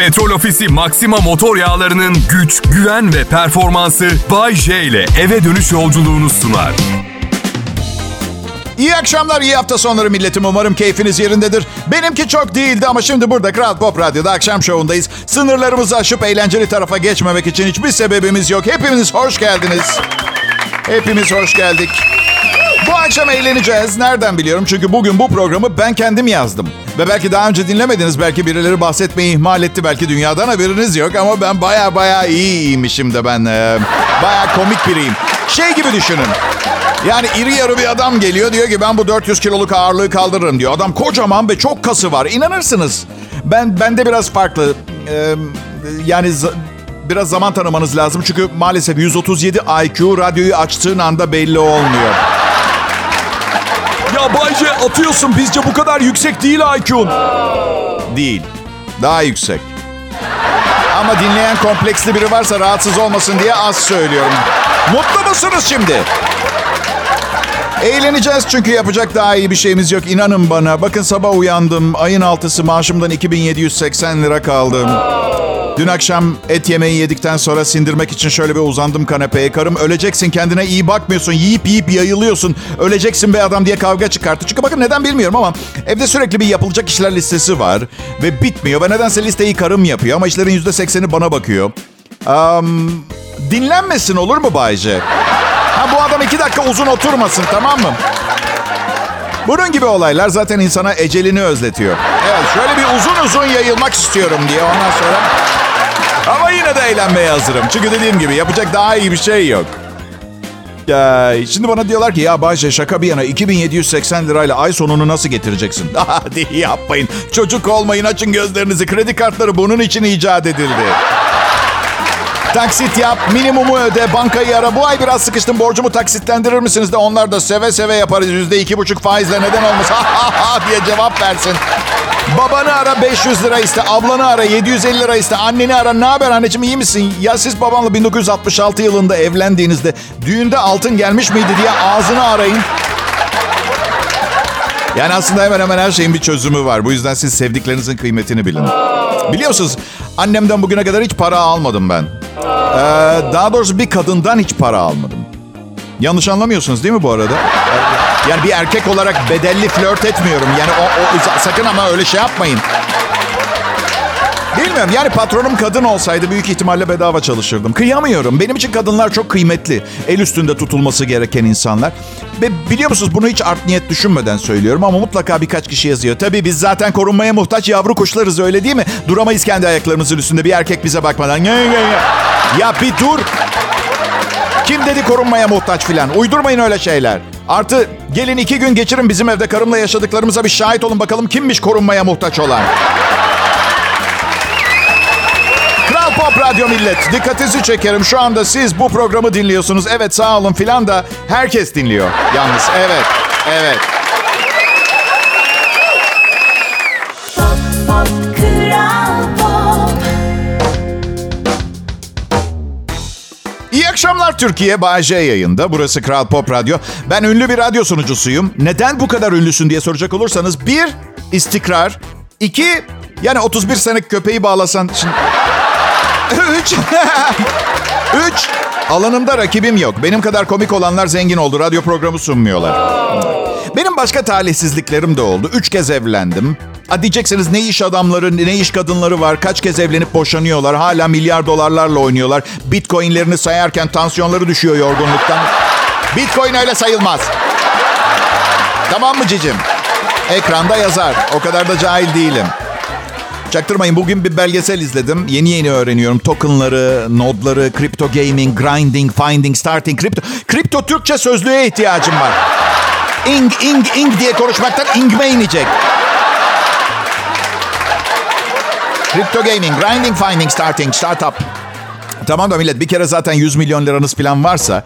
Petrol Ofisi Maxima motor yağlarının güç, güven ve performansı Bay J ile eve dönüş yolculuğunu sunar. İyi akşamlar, iyi hafta sonları milletim. Umarım keyfiniz yerindedir. Benimki çok değildi ama şimdi burada Kral Pop Radyo'da akşam şovundayız. Sınırlarımızı aşıp eğlenceli tarafa geçmemek için hiçbir sebebimiz yok. Hepiniz hoş geldiniz. Hepimiz hoş geldik. Bu akşam eğleneceğiz. Nereden biliyorum? Çünkü bugün bu programı ben kendim yazdım. Ve belki daha önce dinlemediniz. Belki birileri bahsetmeyi ihmal etti. Belki dünyadan haberiniz yok. Ama ben baya baya iyiymişim de ben. E, baya komik biriyim. Şey gibi düşünün. Yani iri yarı bir adam geliyor diyor ki ben bu 400 kiloluk ağırlığı kaldırırım diyor. Adam kocaman ve çok kası var. İnanırsınız. Ben bende biraz farklı. Ee, yani biraz zaman tanımanız lazım. Çünkü maalesef 137 IQ radyoyu açtığın anda belli olmuyor. Ya Bayce atıyorsun bizce bu kadar yüksek değil IQ'un. Değil. Daha yüksek. Ama dinleyen kompleksli biri varsa rahatsız olmasın diye az söylüyorum. Mutlu musunuz şimdi? Eğleneceğiz çünkü yapacak daha iyi bir şeyimiz yok. İnanın bana. Bakın sabah uyandım. Ayın altısı maaşımdan 2780 lira kaldım. Dün akşam et yemeği yedikten sonra sindirmek için şöyle bir uzandım kanepeye. Karım öleceksin kendine iyi bakmıyorsun. Yiyip yiyip yayılıyorsun. Öleceksin be adam diye kavga çıkarttı. Çünkü bakın neden bilmiyorum ama evde sürekli bir yapılacak işler listesi var. Ve bitmiyor. Ve nedense listeyi karım yapıyor. Ama işlerin %80'i bana bakıyor. Um, dinlenmesin olur mu Bayce? Ha bu adam iki dakika uzun oturmasın tamam mı? Bunun gibi olaylar zaten insana ecelini özletiyor. Evet şöyle bir uzun uzun yayılmak istiyorum diye ondan sonra... Ama yine de eğlenmeye hazırım. Çünkü dediğim gibi yapacak daha iyi bir şey yok. Ya, şimdi bana diyorlar ki ya Bayce şaka bir yana 2780 lirayla ay sonunu nasıl getireceksin? Hadi yapmayın. Çocuk olmayın açın gözlerinizi. Kredi kartları bunun için icat edildi. Taksit yap, minimumu öde, bankayı ara. Bu ay biraz sıkıştım, borcumu taksitlendirir misiniz de onlar da seve seve yaparız. Yüzde iki buçuk faizle neden olmasın diye cevap versin. Babanı ara 500 lira iste, ablanı ara 750 lira iste, anneni ara ne haber anneciğim iyi misin? Ya siz babanla 1966 yılında evlendiğinizde düğünde altın gelmiş miydi diye ağzını arayın. Yani aslında hemen hemen her şeyin bir çözümü var. Bu yüzden siz sevdiklerinizin kıymetini bilin. Biliyorsunuz annemden bugüne kadar hiç para almadım ben. Ee, daha doğrusu bir kadından hiç para almadım. Yanlış anlamıyorsunuz değil mi bu arada? Yani bir erkek olarak bedelli flört etmiyorum. Yani o, o sakın ama öyle şey yapmayın. Bilmiyorum yani patronum kadın olsaydı büyük ihtimalle bedava çalışırdım. Kıyamıyorum. Benim için kadınlar çok kıymetli. El üstünde tutulması gereken insanlar. Ve biliyor musunuz bunu hiç art niyet düşünmeden söylüyorum ama mutlaka birkaç kişi yazıyor. Tabii biz zaten korunmaya muhtaç yavru kuşlarız öyle değil mi? Duramayız kendi ayaklarımızın üstünde bir erkek bize bakmadan. Ya bir dur. Kim dedi korunmaya muhtaç filan? Uydurmayın öyle şeyler. Artı gelin iki gün geçirin bizim evde karımla yaşadıklarımıza bir şahit olun bakalım kimmiş korunmaya muhtaç olan. Kral Pop Radyo Millet. Dikkatinizi çekerim. Şu anda siz bu programı dinliyorsunuz. Evet sağ olun filan da herkes dinliyor. Yalnız evet, evet. İyi akşamlar Türkiye. J yayında. Burası Kral Pop Radyo. Ben ünlü bir radyo sunucusuyum. Neden bu kadar ünlüsün diye soracak olursanız. Bir, istikrar. İki, yani 31 senelik köpeği bağlasan... Şimdi... Üç, üç, alanımda rakibim yok. Benim kadar komik olanlar zengin oldu. Radyo programı sunmuyorlar. Benim başka talihsizliklerim de oldu. Üç kez evlendim. Ha diyeceksiniz ne iş adamları, ne iş kadınları var. Kaç kez evlenip boşanıyorlar. Hala milyar dolarlarla oynuyorlar. Bitcoinlerini sayarken tansiyonları düşüyor yorgunluktan. Bitcoin öyle sayılmaz. Tamam mı cicim? Ekranda yazar. O kadar da cahil değilim. Çaktırmayın bugün bir belgesel izledim. Yeni yeni öğreniyorum. Tokenları, nodları, crypto gaming, grinding, finding, starting, kripto. Kripto Türkçe sözlüğe ihtiyacım var. Ing, ing, ing diye konuşmaktan ingme inecek. Crypto gaming, grinding, finding, starting, startup. Tamam da millet bir kere zaten 100 milyon liranız falan varsa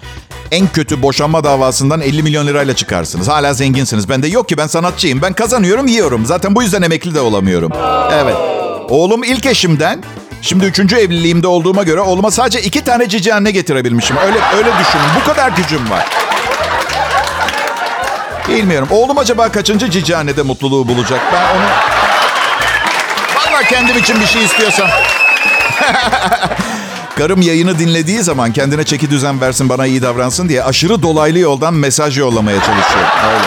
en kötü boşanma davasından 50 milyon lirayla çıkarsınız. Hala zenginsiniz. Ben de yok ki ben sanatçıyım. Ben kazanıyorum, yiyorum. Zaten bu yüzden emekli de olamıyorum. Evet. Oğlum ilk eşimden Şimdi üçüncü evliliğimde olduğuma göre oğluma sadece iki tane cici anne getirebilmişim. Öyle öyle düşünün. Bu kadar gücüm var. Bilmiyorum. Oğlum acaba kaçıncı cici annede mutluluğu bulacak? Ben onu... Kendim için bir şey istiyorsam. Karım yayını dinlediği zaman kendine çeki düzen versin bana iyi davransın diye aşırı dolaylı yoldan mesaj yollamaya çalışıyor. Öyle.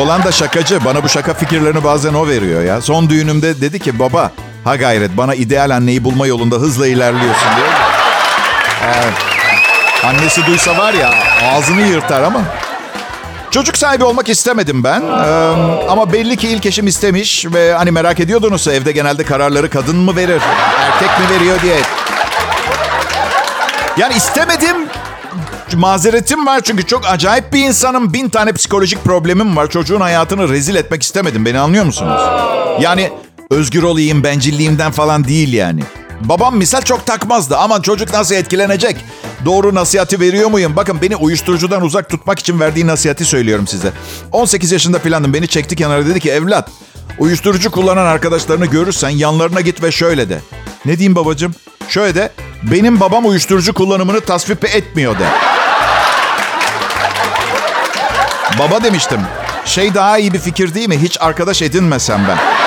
Oğlan da şakacı. Bana bu şaka fikirlerini bazen o veriyor ya. Son düğünümde dedi ki baba ha gayret bana ideal anneyi bulma yolunda hızla ilerliyorsun diyor. Evet. Annesi duysa var ya ağzını yırtar ama. Çocuk sahibi olmak istemedim ben. Ee, ama belli ki ilk eşim istemiş ve hani merak ediyordunuz evde genelde kararları kadın mı verir, erkek mi veriyor diye. Yani istemedim. Mazeretim var çünkü çok acayip bir insanım. Bin tane psikolojik problemim var. Çocuğun hayatını rezil etmek istemedim. Beni anlıyor musunuz? Yani özgür olayım, bencilliğimden falan değil yani. Babam misal çok takmazdı. Aman çocuk nasıl etkilenecek? Doğru nasihati veriyor muyum? Bakın beni uyuşturucudan uzak tutmak için verdiği nasihati söylüyorum size. 18 yaşında filandım. Beni çekti kenara dedi ki evlat uyuşturucu kullanan arkadaşlarını görürsen yanlarına git ve şöyle de. Ne diyeyim babacığım? Şöyle de benim babam uyuşturucu kullanımını tasvip etmiyor de. Baba demiştim. Şey daha iyi bir fikir değil mi? Hiç arkadaş edinmesem ben.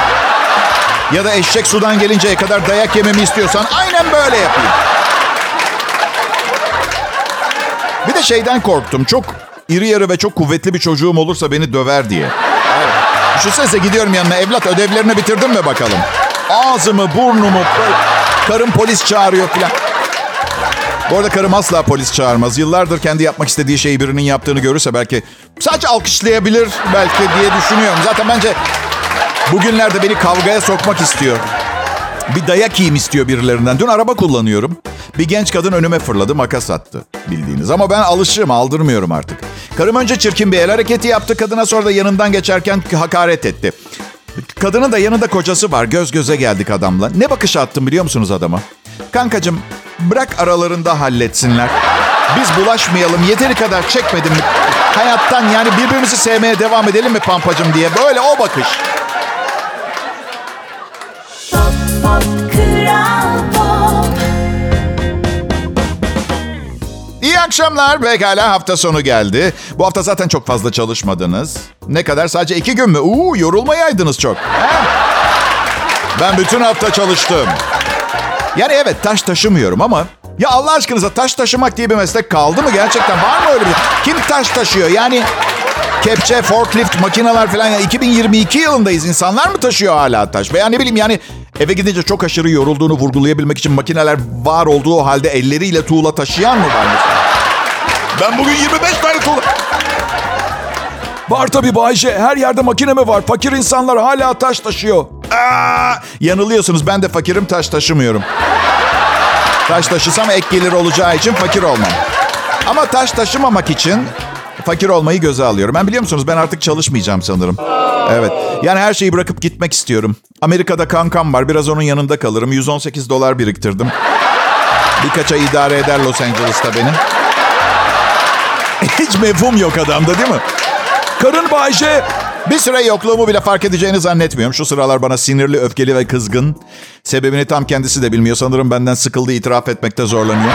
Ya da eşek sudan gelinceye kadar dayak yememi istiyorsan aynen böyle yapayım. Bir de şeyden korktum. Çok iri yarı ve çok kuvvetli bir çocuğum olursa beni döver diye. Evet. Düşünsenize gidiyorum yanına. Evlat ödevlerini bitirdin mi bakalım? Ağzımı, burnumu, karım polis çağırıyor falan. Bu arada karım asla polis çağırmaz. Yıllardır kendi yapmak istediği şeyi birinin yaptığını görürse belki sadece alkışlayabilir belki diye düşünüyorum. Zaten bence bugünlerde beni kavgaya sokmak istiyor. Bir dayak yiyeyim istiyor birilerinden. Dün araba kullanıyorum. Bir genç kadın önüme fırladı, makas attı bildiğiniz. Ama ben alışığım, aldırmıyorum artık. Karım önce çirkin bir el hareketi yaptı. Kadına sonra da yanından geçerken hakaret etti. Kadının da yanında kocası var. Göz göze geldik adamla. Ne bakış attım biliyor musunuz adama? Kankacım bırak aralarında halletsinler. Biz bulaşmayalım. Yeteri kadar çekmedim mi? Hayattan yani birbirimizi sevmeye devam edelim mi pampacım diye. Böyle o bakış. Akşamlar. Pekala hafta sonu geldi. Bu hafta zaten çok fazla çalışmadınız. Ne kadar? Sadece iki gün mü? Uuu yorulmayaydınız çok. Ben bütün hafta çalıştım. Yani evet taş taşımıyorum ama... Ya Allah aşkınıza taş taşımak diye bir meslek kaldı mı? Gerçekten var mı öyle bir Kim taş taşıyor? Yani kepçe, forklift, makineler falan. Ya 2022 yılındayız. İnsanlar mı taşıyor hala taş? Veya ne bileyim yani eve gidince çok aşırı yorulduğunu vurgulayabilmek için makineler var olduğu halde elleriyle tuğla taşıyan mı var mesela? Ben bugün 25 tane tuğla... Var tabii Bayce. Her yerde makine mi var? Fakir insanlar hala taş taşıyor. Aa, yanılıyorsunuz. Ben de fakirim taş taşımıyorum. Taş taşısam ek gelir olacağı için fakir olmam. Ama taş taşımamak için fakir olmayı göze alıyorum. Ben biliyor musunuz ben artık çalışmayacağım sanırım. Evet. Yani her şeyi bırakıp gitmek istiyorum. Amerika'da kankam var. Biraz onun yanında kalırım. 118 dolar biriktirdim. Birkaç ay idare eder Los Angeles'ta beni. Hiç mefhum yok adamda değil mi? Karın Bayşe. Bir süre yokluğumu bile fark edeceğini zannetmiyorum. Şu sıralar bana sinirli, öfkeli ve kızgın. Sebebini tam kendisi de bilmiyor. Sanırım benden sıkıldı, itiraf etmekte zorlanıyor.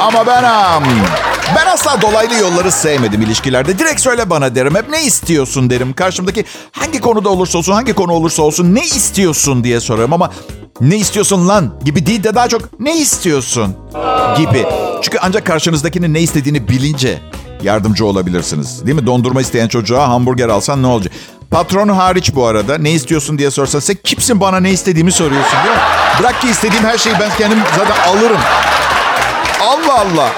Ama ben am, ben asla dolaylı yolları sevmedim ilişkilerde. Direkt söyle bana derim. Hep ne istiyorsun derim. Karşımdaki hangi konuda olursa olsun, hangi konu olursa olsun ne istiyorsun diye sorarım. Ama ne istiyorsun lan gibi değil de daha çok ne istiyorsun gibi. Çünkü ancak karşınızdakinin ne istediğini bilince yardımcı olabilirsiniz. Değil mi? Dondurma isteyen çocuğa hamburger alsan ne olacak? Patron hariç bu arada ne istiyorsun diye sorsa sen kimsin bana ne istediğimi soruyorsun değil mi? Bırak ki istediğim her şeyi ben kendim zaten alırım. Allah Allah.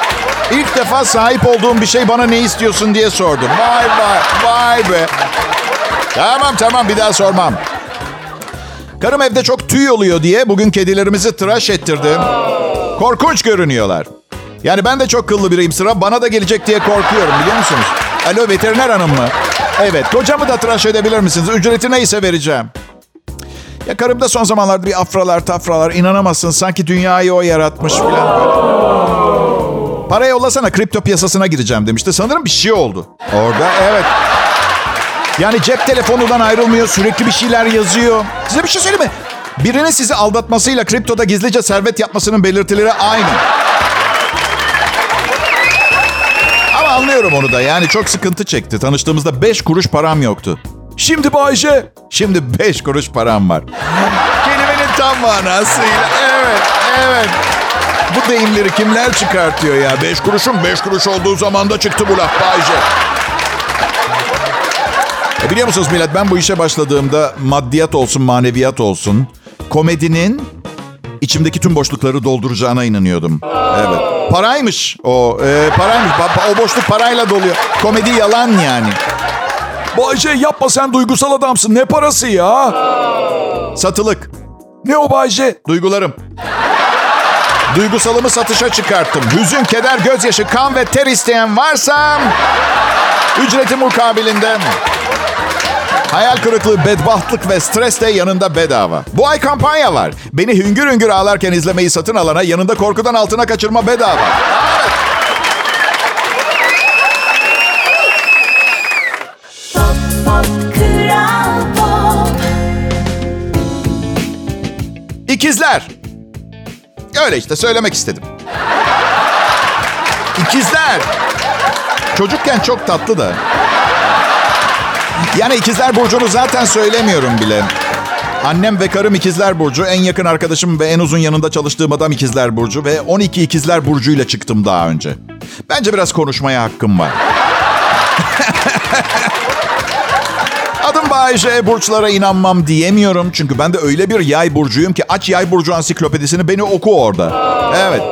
İlk defa sahip olduğum bir şey bana ne istiyorsun diye sordum. Vay vay vay be. Tamam tamam bir daha sormam. Karım evde çok tüy oluyor diye bugün kedilerimizi tıraş ettirdim. Korkunç görünüyorlar. Yani ben de çok kıllı biriyim sıra bana da gelecek diye korkuyorum biliyor musunuz? Alo veteriner hanım mı? Evet kocamı da tıraş edebilir misiniz? Ücreti neyse vereceğim. Ya karımda son zamanlarda bir afralar tafralar inanamazsın sanki dünyayı o yaratmış falan böyle. Para yollasana kripto piyasasına gireceğim demişti. Sanırım bir şey oldu. Orada evet. Yani cep telefonundan ayrılmıyor sürekli bir şeyler yazıyor. Size bir şey söyleyeyim mi? Birinin sizi aldatmasıyla kriptoda gizlice servet yapmasının belirtileri aynı. Anlıyorum onu da. Yani çok sıkıntı çekti. Tanıştığımızda 5 kuruş param yoktu. Şimdi Bayce. Şimdi beş kuruş param var. Kelimenin tam manasıyla. Evet, evet. Bu deyimleri kimler çıkartıyor ya? Beş kuruşun beş kuruş olduğu zaman da çıktı bu laf Bayce. E biliyor musunuz millet ben bu işe başladığımda maddiyat olsun maneviyat olsun komedinin içimdeki tüm boşlukları dolduracağına inanıyordum. Evet. Paraymış o. E, paraymış. O boşluk parayla doluyor. Komedi yalan yani. Bayce yapma sen duygusal adamsın. Ne parası ya? Satılık. Ne o Bayce? Duygularım. Duygusalımı satışa çıkarttım. Hüzün, keder, gözyaşı, kan ve ter isteyen varsa ücreti mukabilinde. Hayal kırıklığı, bedbahtlık ve stres de yanında bedava. Bu ay kampanya var. Beni hüngür hüngür ağlarken izlemeyi satın alana yanında korkudan altına kaçırma bedava. Pop pop kral pop. İkizler. Öyle işte söylemek istedim. İkizler. Çocukken çok tatlı da. Yani ikizler burcunu zaten söylemiyorum bile. Annem ve karım ikizler burcu. En yakın arkadaşım ve en uzun yanında çalıştığım adam ikizler burcu. Ve 12 ikizler burcuyla çıktım daha önce. Bence biraz konuşmaya hakkım var. Adım Bayece, burçlara inanmam diyemiyorum. Çünkü ben de öyle bir yay burcuyum ki aç yay burcu ansiklopedisini beni oku orada. Evet.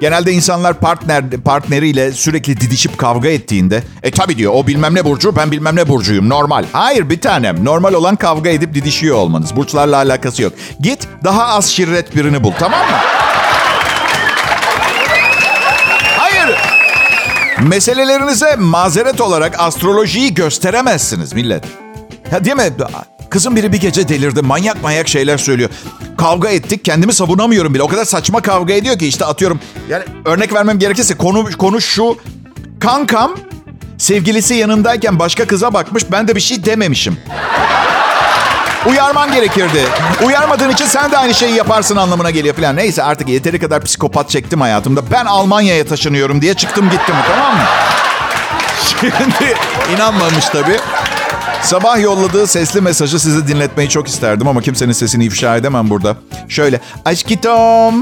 Genelde insanlar partner partneriyle sürekli didişip kavga ettiğinde e tabi diyor o bilmem ne burcu ben bilmem ne burcuyum normal. Hayır bir tanem normal olan kavga edip didişiyor olmanız. Burçlarla alakası yok. Git daha az şirret birini bul tamam mı? Hayır. Meselelerinize mazeret olarak astrolojiyi gösteremezsiniz millet. Ya değil mi? Kızım biri bir gece delirdi. Manyak manyak şeyler söylüyor. Kavga ettik. Kendimi savunamıyorum bile. O kadar saçma kavga ediyor ki işte atıyorum. Yani örnek vermem gerekirse konu, konu şu. Kankam sevgilisi yanındayken başka kıza bakmış. Ben de bir şey dememişim. Uyarman gerekirdi. Uyarmadığın için sen de aynı şeyi yaparsın anlamına geliyor falan. Neyse artık yeteri kadar psikopat çektim hayatımda. Ben Almanya'ya taşınıyorum diye çıktım gittim tamam mı? Şimdi inanmamış tabii. Sabah yolladığı sesli mesajı size dinletmeyi çok isterdim ama kimsenin sesini ifşa edemem burada. Şöyle. Aşkitom.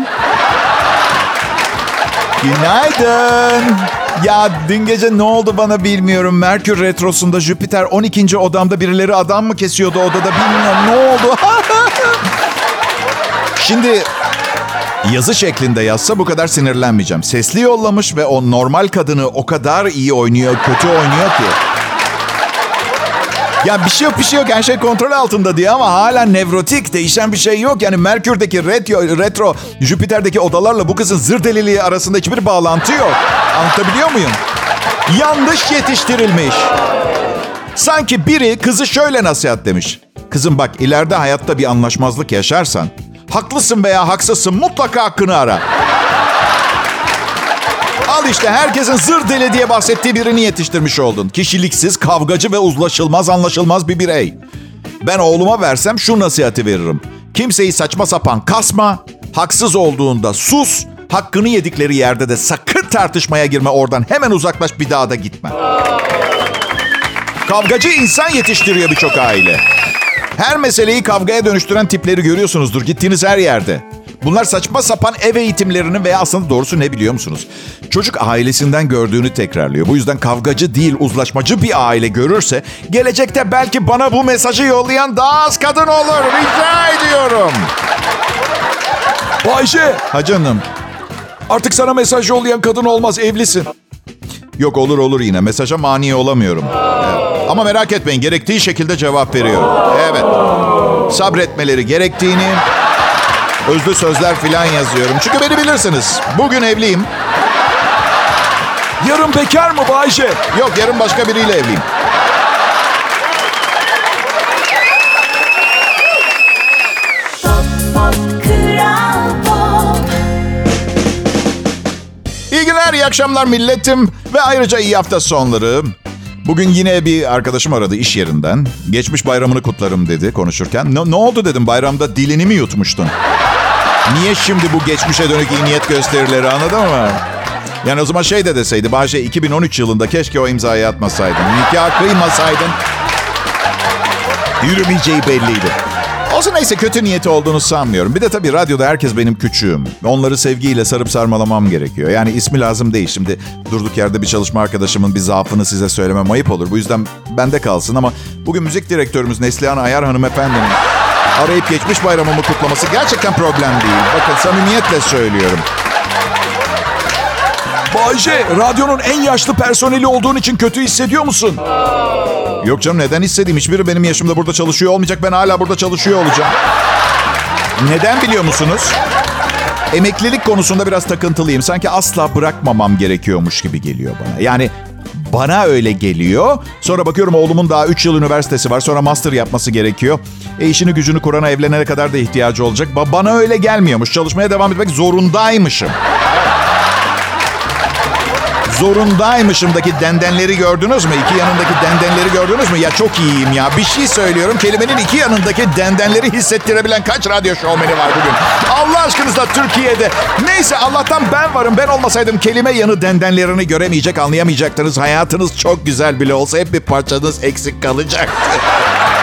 Günaydın. Ya dün gece ne oldu bana bilmiyorum. Merkür Retrosu'nda Jüpiter 12. odamda birileri adam mı kesiyordu odada bilmiyorum. Ne oldu? Şimdi yazı şeklinde yazsa bu kadar sinirlenmeyeceğim. Sesli yollamış ve o normal kadını o kadar iyi oynuyor, kötü oynuyor ki. Ya bir şey yok bir şey yok her şey kontrol altında diye ama hala nevrotik değişen bir şey yok. Yani Merkür'deki retro, retro Jüpiter'deki odalarla bu kızın zır deliliği arasında hiçbir bağlantı yok. Anlatabiliyor muyum? Yanlış yetiştirilmiş. Sanki biri kızı şöyle nasihat demiş. Kızım bak ileride hayatta bir anlaşmazlık yaşarsan haklısın veya haksızsın mutlaka hakkını ara. Al işte herkesin zır deli diye bahsettiği birini yetiştirmiş oldun. Kişiliksiz, kavgacı ve uzlaşılmaz anlaşılmaz bir birey. Ben oğluma versem şu nasihati veririm. Kimseyi saçma sapan kasma, haksız olduğunda sus, hakkını yedikleri yerde de sakın tartışmaya girme oradan. Hemen uzaklaş bir daha da gitme. Kavgacı insan yetiştiriyor birçok aile. Her meseleyi kavgaya dönüştüren tipleri görüyorsunuzdur gittiğiniz her yerde. Bunlar saçma sapan ev eğitimlerini veya aslında doğrusu ne biliyor musunuz? Çocuk ailesinden gördüğünü tekrarlıyor. Bu yüzden kavgacı değil uzlaşmacı bir aile görürse gelecekte belki bana bu mesajı yollayan daha az kadın olur. Rica ediyorum. Bayce Ha canım. artık sana mesaj yollayan kadın olmaz evlisin. Yok olur olur yine. Mesaja mani olamıyorum. Evet. Ama merak etmeyin gerektiği şekilde cevap veriyorum. Evet. Sabretmeleri gerektiğini özlü sözler filan yazıyorum. Çünkü beni bilirsiniz. Bugün evliyim. Yarın bekar mı Bayce? Yok yarın başka biriyle evliyim. Pop pop kral pop. İyi günler, iyi akşamlar milletim ve ayrıca iyi hafta sonları. Bugün yine bir arkadaşım aradı iş yerinden. Geçmiş bayramını kutlarım dedi konuşurken. Ne, ne oldu dedim bayramda dilini mi yutmuştun? Niye şimdi bu geçmişe dönük iyi niyet gösterileri anladın mı? Yani o zaman şey de deseydi Bahçe 2013 yılında keşke o imzayı atmasaydın. Nikah kıymasaydın. Yürümeyeceği belliydi. Olsun neyse kötü niyeti olduğunu sanmıyorum. Bir de tabii radyoda herkes benim küçüğüm. Onları sevgiyle sarıp sarmalamam gerekiyor. Yani ismi lazım değil. Şimdi durduk yerde bir çalışma arkadaşımın bir zaafını size söylemem ayıp olur. Bu yüzden bende kalsın ama bugün müzik direktörümüz Neslihan Ayar hanımefendinin arayıp geçmiş bayramımı kutlaması gerçekten problem değil. Bakın samimiyetle söylüyorum. Bayce, radyonun en yaşlı personeli olduğun için kötü hissediyor musun? Yok canım neden hissedeyim? Hiçbiri benim yaşımda burada çalışıyor olmayacak. Ben hala burada çalışıyor olacağım. Neden biliyor musunuz? Emeklilik konusunda biraz takıntılıyım. Sanki asla bırakmamam gerekiyormuş gibi geliyor bana. Yani bana öyle geliyor. Sonra bakıyorum oğlumun daha 3 yıl üniversitesi var. Sonra master yapması gerekiyor. E işini gücünü kurana evlenene kadar da ihtiyacı olacak. Ba- bana öyle gelmiyormuş. Çalışmaya devam etmek zorundaymışım. Zorundaymışımdaki dendenleri gördünüz mü? İki yanındaki dendenleri gördünüz mü? Ya çok iyiyim ya. Bir şey söylüyorum. Kelimenin iki yanındaki dendenleri hissettirebilen kaç radyo şovmeni var bugün? Allah aşkınızla Türkiye'de. Neyse Allah'tan ben varım. Ben olmasaydım kelime yanı dendenlerini göremeyecek, anlayamayacaktınız. Hayatınız çok güzel bile olsa hep bir parçanız eksik kalacak.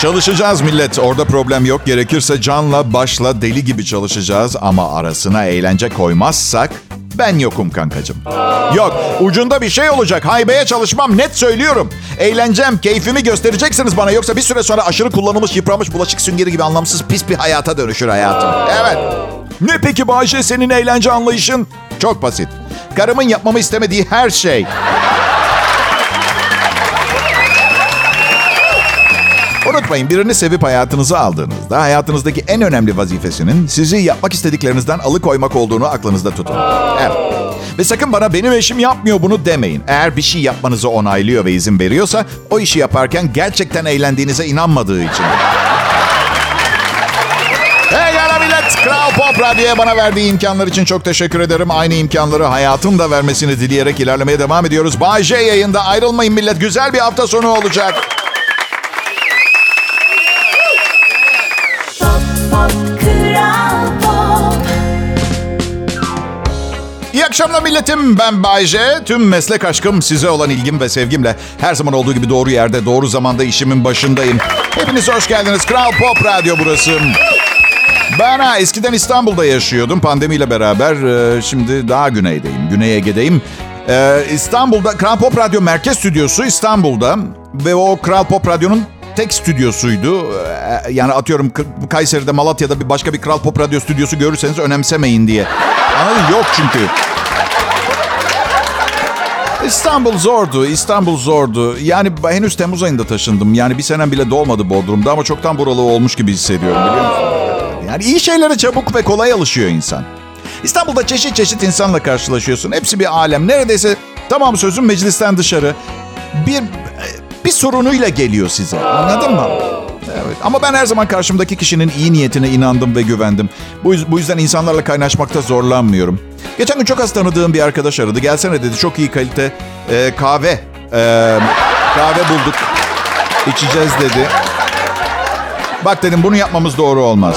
Çalışacağız millet. Orada problem yok. Gerekirse canla başla deli gibi çalışacağız. Ama arasına eğlence koymazsak ben yokum kankacığım. Yok ucunda bir şey olacak. Haybeye çalışmam net söylüyorum. Eğleneceğim, keyfimi göstereceksiniz bana. Yoksa bir süre sonra aşırı kullanılmış, yıpranmış bulaşık süngeri gibi anlamsız pis bir hayata dönüşür hayatım. Evet. Ne peki Bayce senin eğlence anlayışın? Çok basit. Karımın yapmamı istemediği her şey. Unutmayın birini sevip hayatınıza aldığınızda hayatınızdaki en önemli vazifesinin sizi yapmak istediklerinizden alıkoymak olduğunu aklınızda tutun. Evet. Ve sakın bana benim eşim yapmıyor bunu demeyin. Eğer bir şey yapmanızı onaylıyor ve izin veriyorsa o işi yaparken gerçekten eğlendiğinize inanmadığı için. Hey millet. Kral Pop Radyo'ya bana verdiği imkanlar için çok teşekkür ederim. Aynı imkanları hayatım da vermesini dileyerek ilerlemeye devam ediyoruz. Bay J yayında ayrılmayın millet. Güzel bir hafta sonu olacak. Akşamlar milletim. Ben Bay J. Tüm meslek aşkım size olan ilgim ve sevgimle her zaman olduğu gibi doğru yerde, doğru zamanda işimin başındayım. Hepiniz hoş geldiniz. Kral Pop Radyo burası. Ben ha, eskiden İstanbul'da yaşıyordum pandemiyle beraber. e, şimdi daha güneydeyim. Güney Ege'deyim. E, İstanbul'da Kral Pop Radyo merkez stüdyosu İstanbul'da. Ve o Kral Pop Radyo'nun tek stüdyosuydu. E, yani atıyorum Kayseri'de, Malatya'da bir başka bir Kral Pop Radyo stüdyosu görürseniz önemsemeyin diye. Anladın? Yok çünkü. İstanbul zordu, İstanbul zordu. Yani henüz Temmuz ayında taşındım. Yani bir senem bile dolmadı Bodrum'da ama çoktan buralı olmuş gibi hissediyorum biliyor musun? Yani iyi şeylere çabuk ve kolay alışıyor insan. İstanbul'da çeşit çeşit insanla karşılaşıyorsun. Hepsi bir alem. Neredeyse tamam sözüm meclisten dışarı. Bir bir sorunuyla geliyor size. Anladın mı? Evet. Ama ben her zaman karşımdaki kişinin iyi niyetine inandım ve güvendim. Bu, bu yüzden insanlarla kaynaşmakta zorlanmıyorum. Geçen gün çok az tanıdığım bir arkadaş aradı. Gelsene dedi çok iyi kalite e, kahve. e, kahve bulduk. İçeceğiz dedi. Bak dedim bunu yapmamız doğru olmaz.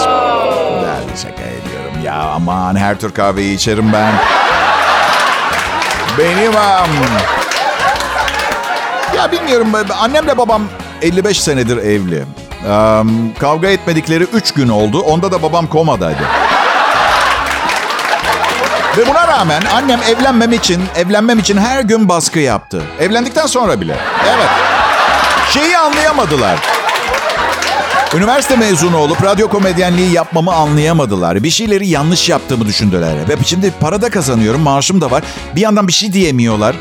Ben şaka ediyorum ya aman her tür kahveyi içerim ben. Benim am. Ya bilmiyorum annemle babam 55 senedir evli. Am, kavga etmedikleri 3 gün oldu. Onda da babam komadaydı. Ve buna rağmen annem evlenmem için, evlenmem için her gün baskı yaptı. Evlendikten sonra bile. Evet. Şeyi anlayamadılar. Üniversite mezunu olup radyo komedyenliği yapmamı anlayamadılar. Bir şeyleri yanlış yaptığımı düşündüler. Ve şimdi para da kazanıyorum, maaşım da var. Bir yandan bir şey diyemiyorlar.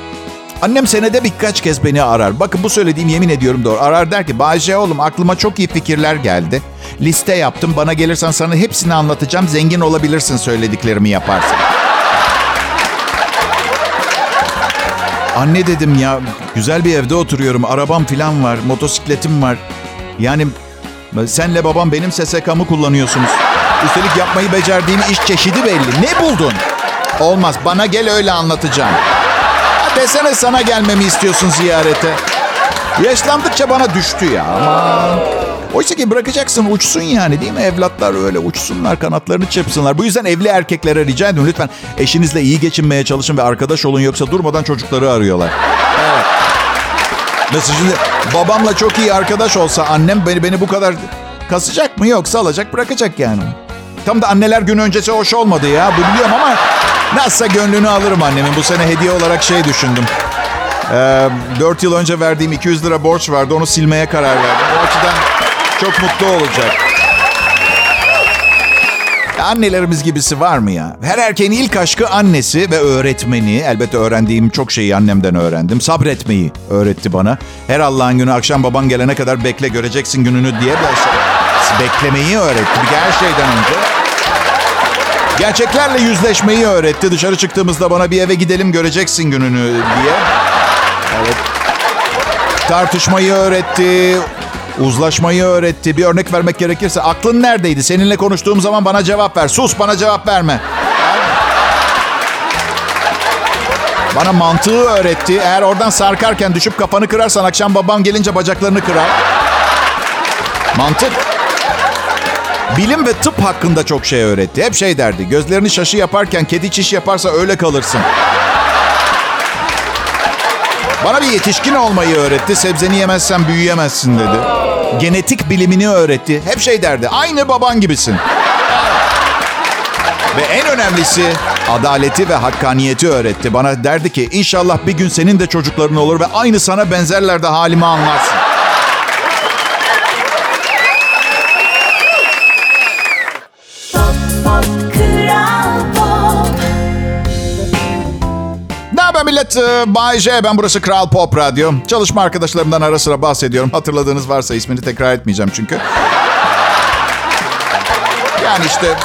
Annem senede birkaç kez beni arar. Bakın bu söylediğim yemin ediyorum doğru. Arar der ki Bayce oğlum aklıma çok iyi fikirler geldi. Liste yaptım. Bana gelirsen sana hepsini anlatacağım. Zengin olabilirsin söylediklerimi yaparsın. Anne dedim ya güzel bir evde oturuyorum. Arabam falan var. Motosikletim var. Yani senle babam benim SSK'mı kullanıyorsunuz. Üstelik yapmayı becerdiğim iş çeşidi belli. Ne buldun? Olmaz. Bana gel öyle anlatacağım. Desene sana gelmemi istiyorsun ziyarete. Yaşlandıkça bana düştü ya. Aman. Oysa ki bırakacaksın uçsun yani değil mi? Evlatlar öyle uçsunlar kanatlarını çırpsınlar. Bu yüzden evli erkeklere rica ediyorum lütfen eşinizle iyi geçinmeye çalışın ve arkadaş olun yoksa durmadan çocukları arıyorlar. Evet. Şimdi babamla çok iyi arkadaş olsa annem beni beni bu kadar kasacak mı? Yok salacak bırakacak yani. Tam da anneler günü öncesi hoş olmadı ya. Bu biliyorum ama nasılsa gönlünü alırım annemin. Bu sene hediye olarak şey düşündüm. Ee, 4 yıl önce verdiğim 200 lira borç vardı. Onu silmeye karar verdim. O açıdan çok mutlu olacak. Annelerimiz gibisi var mı ya? Her erkeğin ilk aşkı annesi ve öğretmeni. Elbette öğrendiğim çok şeyi annemden öğrendim. Sabretmeyi öğretti bana. Her Allah'ın günü akşam baban gelene kadar bekle göreceksin gününü diye de beklemeyi öğretti. Bir her şeyden önce. Gerçeklerle yüzleşmeyi öğretti. Dışarı çıktığımızda bana bir eve gidelim göreceksin gününü diye. Evet. Tartışmayı öğretti. Uzlaşmayı öğretti. Bir örnek vermek gerekirse aklın neredeydi? Seninle konuştuğum zaman bana cevap ver. Sus bana cevap verme. Bana mantığı öğretti. Eğer oradan sarkarken düşüp kafanı kırarsan akşam babam gelince bacaklarını kırar. Mantık. Bilim ve tıp hakkında çok şey öğretti. Hep şey derdi. Gözlerini şaşı yaparken kedi çiş yaparsa öyle kalırsın. Bana bir yetişkin olmayı öğretti. Sebzeni yemezsen büyüyemezsin dedi. Genetik bilimini öğretti. Hep şey derdi. Aynı baban gibisin. Ve en önemlisi adaleti ve hakkaniyeti öğretti. Bana derdi ki inşallah bir gün senin de çocukların olur ve aynı sana benzerler de halimi anlarsın. Haber millet? Ee, Bay J. Ben burası Kral Pop Radyo. Çalışma arkadaşlarımdan ara sıra bahsediyorum. Hatırladığınız varsa ismini tekrar etmeyeceğim çünkü. Yani işte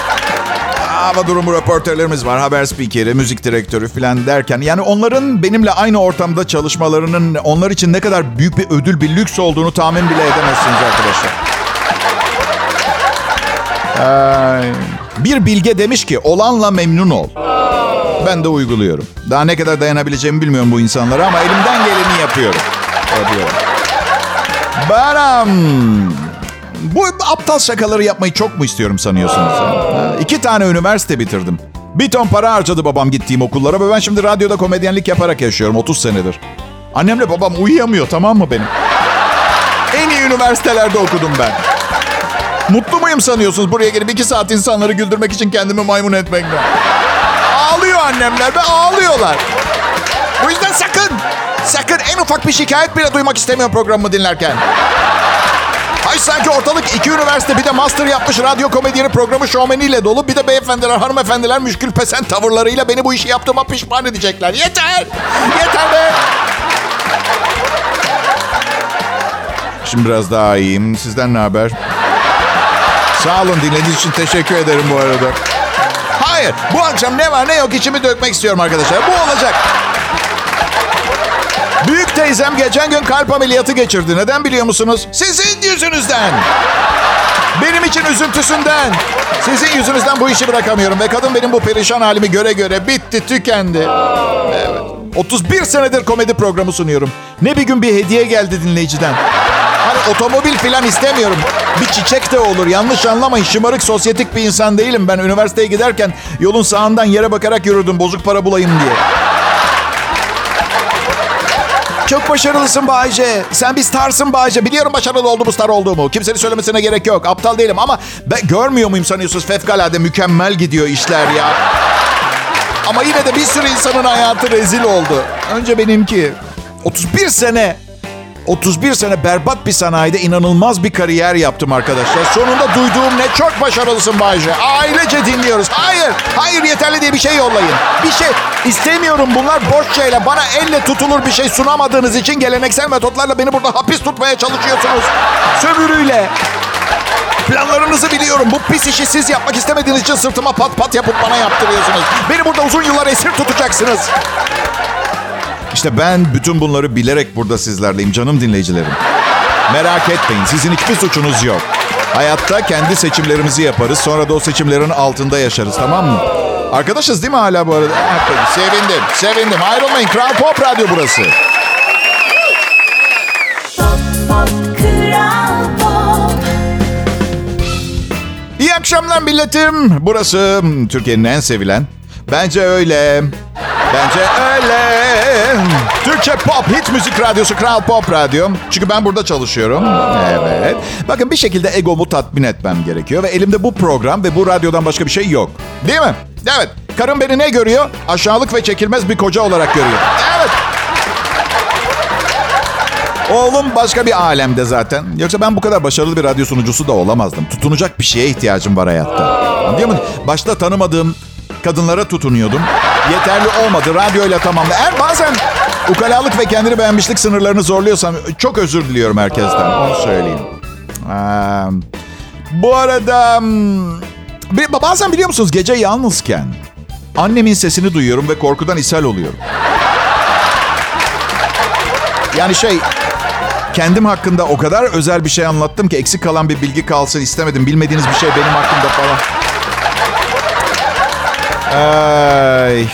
hava durumu röportörlerimiz var. Haber spikeri, müzik direktörü falan derken. Yani onların benimle aynı ortamda çalışmalarının onlar için ne kadar büyük bir ödül, bir lüks olduğunu tahmin bile edemezsiniz arkadaşlar. Ay. Bir bilge demiş ki olanla memnun ol. Ben de uyguluyorum. Daha ne kadar dayanabileceğimi bilmiyorum bu insanlara ama elimden geleni yapıyorum. Yapıyorum. Baram. Bu aptal şakaları yapmayı çok mu istiyorum sanıyorsunuz? Ha, iki tane üniversite bitirdim. Bir ton para harcadı babam gittiğim okullara ve ben şimdi radyoda komedyenlik yaparak yaşıyorum 30 senedir. Annemle babam uyuyamıyor tamam mı benim? En iyi üniversitelerde okudum ben. Mutlu muyum sanıyorsunuz buraya gelip iki saat insanları güldürmek için kendimi maymun etmekle? Annemler ve ağlıyorlar. Bu yüzden sakın, sakın en ufak bir şikayet bile duymak istemiyorum programımı dinlerken. Hay sanki ortalık iki üniversite bir de master yapmış radyo komedyeni programı şovmeniyle dolu. Bir de beyefendiler, hanımefendiler müşkül pesen tavırlarıyla beni bu işi yaptığıma pişman edecekler. Yeter! Yeter be! Şimdi biraz daha iyiyim. Sizden ne haber? Sağ olun dinlediğiniz için teşekkür ederim bu arada. Hayır bu akşam ne var ne yok içimi dökmek istiyorum arkadaşlar. Bu olacak. Büyük teyzem geçen gün kalp ameliyatı geçirdi. Neden biliyor musunuz? Sizin yüzünüzden. Benim için üzüntüsünden. Sizin yüzünüzden bu işi bırakamıyorum. Ve kadın benim bu perişan halimi göre göre bitti, tükendi. Evet. 31 senedir komedi programı sunuyorum. Ne bir gün bir hediye geldi dinleyiciden. Otomobil falan istemiyorum. Bir çiçek de olur. Yanlış anlamayın. Şımarık, sosyetik bir insan değilim. Ben üniversiteye giderken yolun sağından yere bakarak yürürdüm. Bozuk para bulayım diye. Çok başarılısın Bayce. Sen bir starsın Bayce. Biliyorum başarılı olduğumu, star olduğumu. Kimsenin söylemesine gerek yok. Aptal değilim ama ben görmüyor muyum sanıyorsunuz? Fevkalade mükemmel gidiyor işler ya. Ama yine de bir sürü insanın hayatı rezil oldu. Önce benimki. 31 sene 31 sene berbat bir sanayide inanılmaz bir kariyer yaptım arkadaşlar. Sonunda duyduğum ne çok başarılısın Bayce. Ailece dinliyoruz. Hayır, hayır yeterli diye bir şey yollayın. Bir şey istemiyorum bunlar boş şeyler. Bana elle tutulur bir şey sunamadığınız için geleneksel metotlarla beni burada hapis tutmaya çalışıyorsunuz. Sömürüyle. Planlarınızı biliyorum. Bu pis işi siz yapmak istemediğiniz için sırtıma pat pat yapıp bana yaptırıyorsunuz. Beni burada uzun yıllar esir tutacaksınız. İşte ben bütün bunları bilerek burada sizlerleyim canım dinleyicilerim. Merak etmeyin sizin hiçbir suçunuz yok. Hayatta kendi seçimlerimizi yaparız. Sonra da o seçimlerin altında yaşarız tamam mı? Arkadaşız değil mi hala bu arada? Sevindim, sevindim. Ayrılmayın. Kral Pop Radyo burası. Pop pop kral pop İyi akşamlar milletim. Burası Türkiye'nin en sevilen. Bence öyle. Bence öyle. Türkçe pop hit müzik radyosu Kral Pop Radyo. Çünkü ben burada çalışıyorum. Evet. Bakın bir şekilde egomu tatmin etmem gerekiyor ve elimde bu program ve bu radyodan başka bir şey yok. Değil mi? Evet. Karım beni ne görüyor? Aşağılık ve çekilmez bir koca olarak görüyor. Evet. Oğlum başka bir alemde zaten. Yoksa ben bu kadar başarılı bir radyo sunucusu da olamazdım. Tutunacak bir şeye ihtiyacım var hayatta. Anlıyor musun? Başta tanımadığım kadınlara tutunuyordum. Yeterli olmadı. Radyoyla tamamla. Eğer bazen ukalalık ve kendini beğenmişlik sınırlarını zorluyorsam çok özür diliyorum herkesten. Onu söyleyeyim. Ee, bu arada hmm, bazen biliyor musunuz gece yalnızken annemin sesini duyuyorum ve korkudan ishal oluyorum. Yani şey kendim hakkında o kadar özel bir şey anlattım ki eksik kalan bir bilgi kalsın istemedim. Bilmediğiniz bir şey benim hakkımda falan. Ay,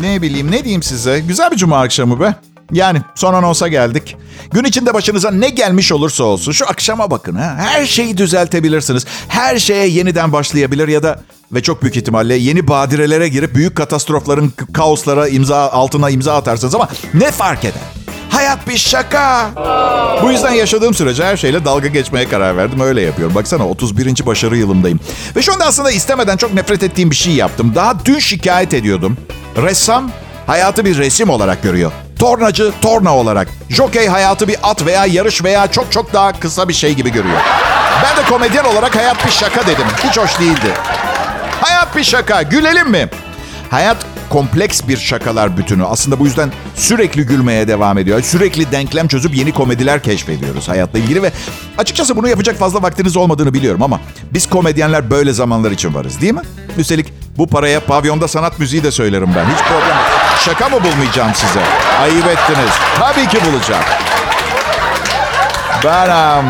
ne bileyim ne diyeyim size. Güzel bir cuma akşamı be. Yani son anonsa geldik. Gün içinde başınıza ne gelmiş olursa olsun şu akşama bakın. Ha? Her şeyi düzeltebilirsiniz. Her şeye yeniden başlayabilir ya da ve çok büyük ihtimalle yeni badirelere girip büyük katastrofların, kaoslara imza altına imza atarsınız ama ne fark eder? Hayat bir şaka. Bu yüzden yaşadığım sürece her şeyle dalga geçmeye karar verdim. Öyle yapıyorum. Baksana 31. başarı yılımdayım. Ve şu anda aslında istemeden çok nefret ettiğim bir şey yaptım. Daha dün şikayet ediyordum. Ressam hayatı bir resim olarak görüyor. Tornacı torna olarak. Jockey hayatı bir at veya yarış veya çok çok daha kısa bir şey gibi görüyor. Ben de komedyen olarak hayat bir şaka dedim. Hiç hoş değildi. Hayat bir şaka. Gülelim mi? Hayat kompleks bir şakalar bütünü. Aslında bu yüzden sürekli gülmeye devam ediyor. Sürekli denklem çözüp yeni komediler keşfediyoruz hayatla ilgili ve açıkçası bunu yapacak fazla vaktiniz olmadığını biliyorum ama biz komedyenler böyle zamanlar için varız değil mi? Üstelik bu paraya pavyonda sanat müziği de söylerim ben. Hiç problem. Şaka mı bulmayacağım size? Ayıp ettiniz. Tabii ki bulacağım. Ben...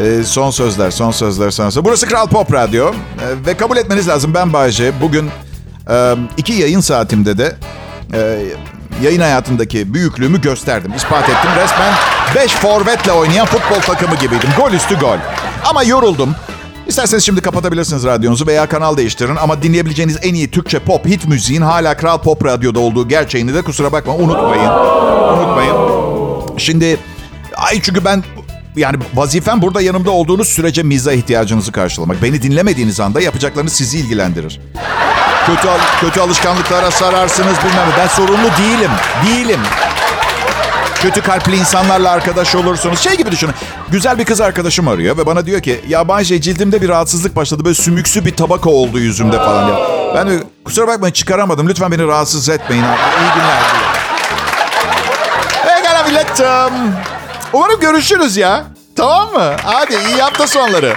ee, son sözler, son sözler, son sözler. Burası Kral Pop Radyo. Ee, ve kabul etmeniz lazım ben Bayece. Bugün e, iki yayın saatimde de e, yayın hayatımdaki büyüklüğümü gösterdim. ispat ettim. Resmen 5 forvetle oynayan futbol takımı gibiydim. Gol üstü gol. Ama yoruldum. İsterseniz şimdi kapatabilirsiniz radyonuzu veya kanal değiştirin. Ama dinleyebileceğiniz en iyi Türkçe pop hit müziğin hala Kral Pop Radyo'da olduğu gerçeğini de kusura bakma unutmayın. Unutmayın. Şimdi ay çünkü ben yani vazifem burada yanımda olduğunuz sürece miza ihtiyacınızı karşılamak. Beni dinlemediğiniz anda yapacaklarınız sizi ilgilendirir. Kötü al- kötü alışkanlıklara sararsınız bilmem. Ben sorumlu değilim. Değilim. Kötü kalpli insanlarla arkadaş olursunuz. Şey gibi düşünün. Güzel bir kız arkadaşım arıyor ve bana diyor ki ya Bayce cildimde bir rahatsızlık başladı. Böyle sümüksü bir tabaka oldu yüzümde falan diyor. Ben de kusura bakmayın çıkaramadım. Lütfen beni rahatsız etmeyin. İyi günler diyor. Pekala millet. um, Umarım görüşürüz ya. Tamam mı? Hadi iyi hafta sonları.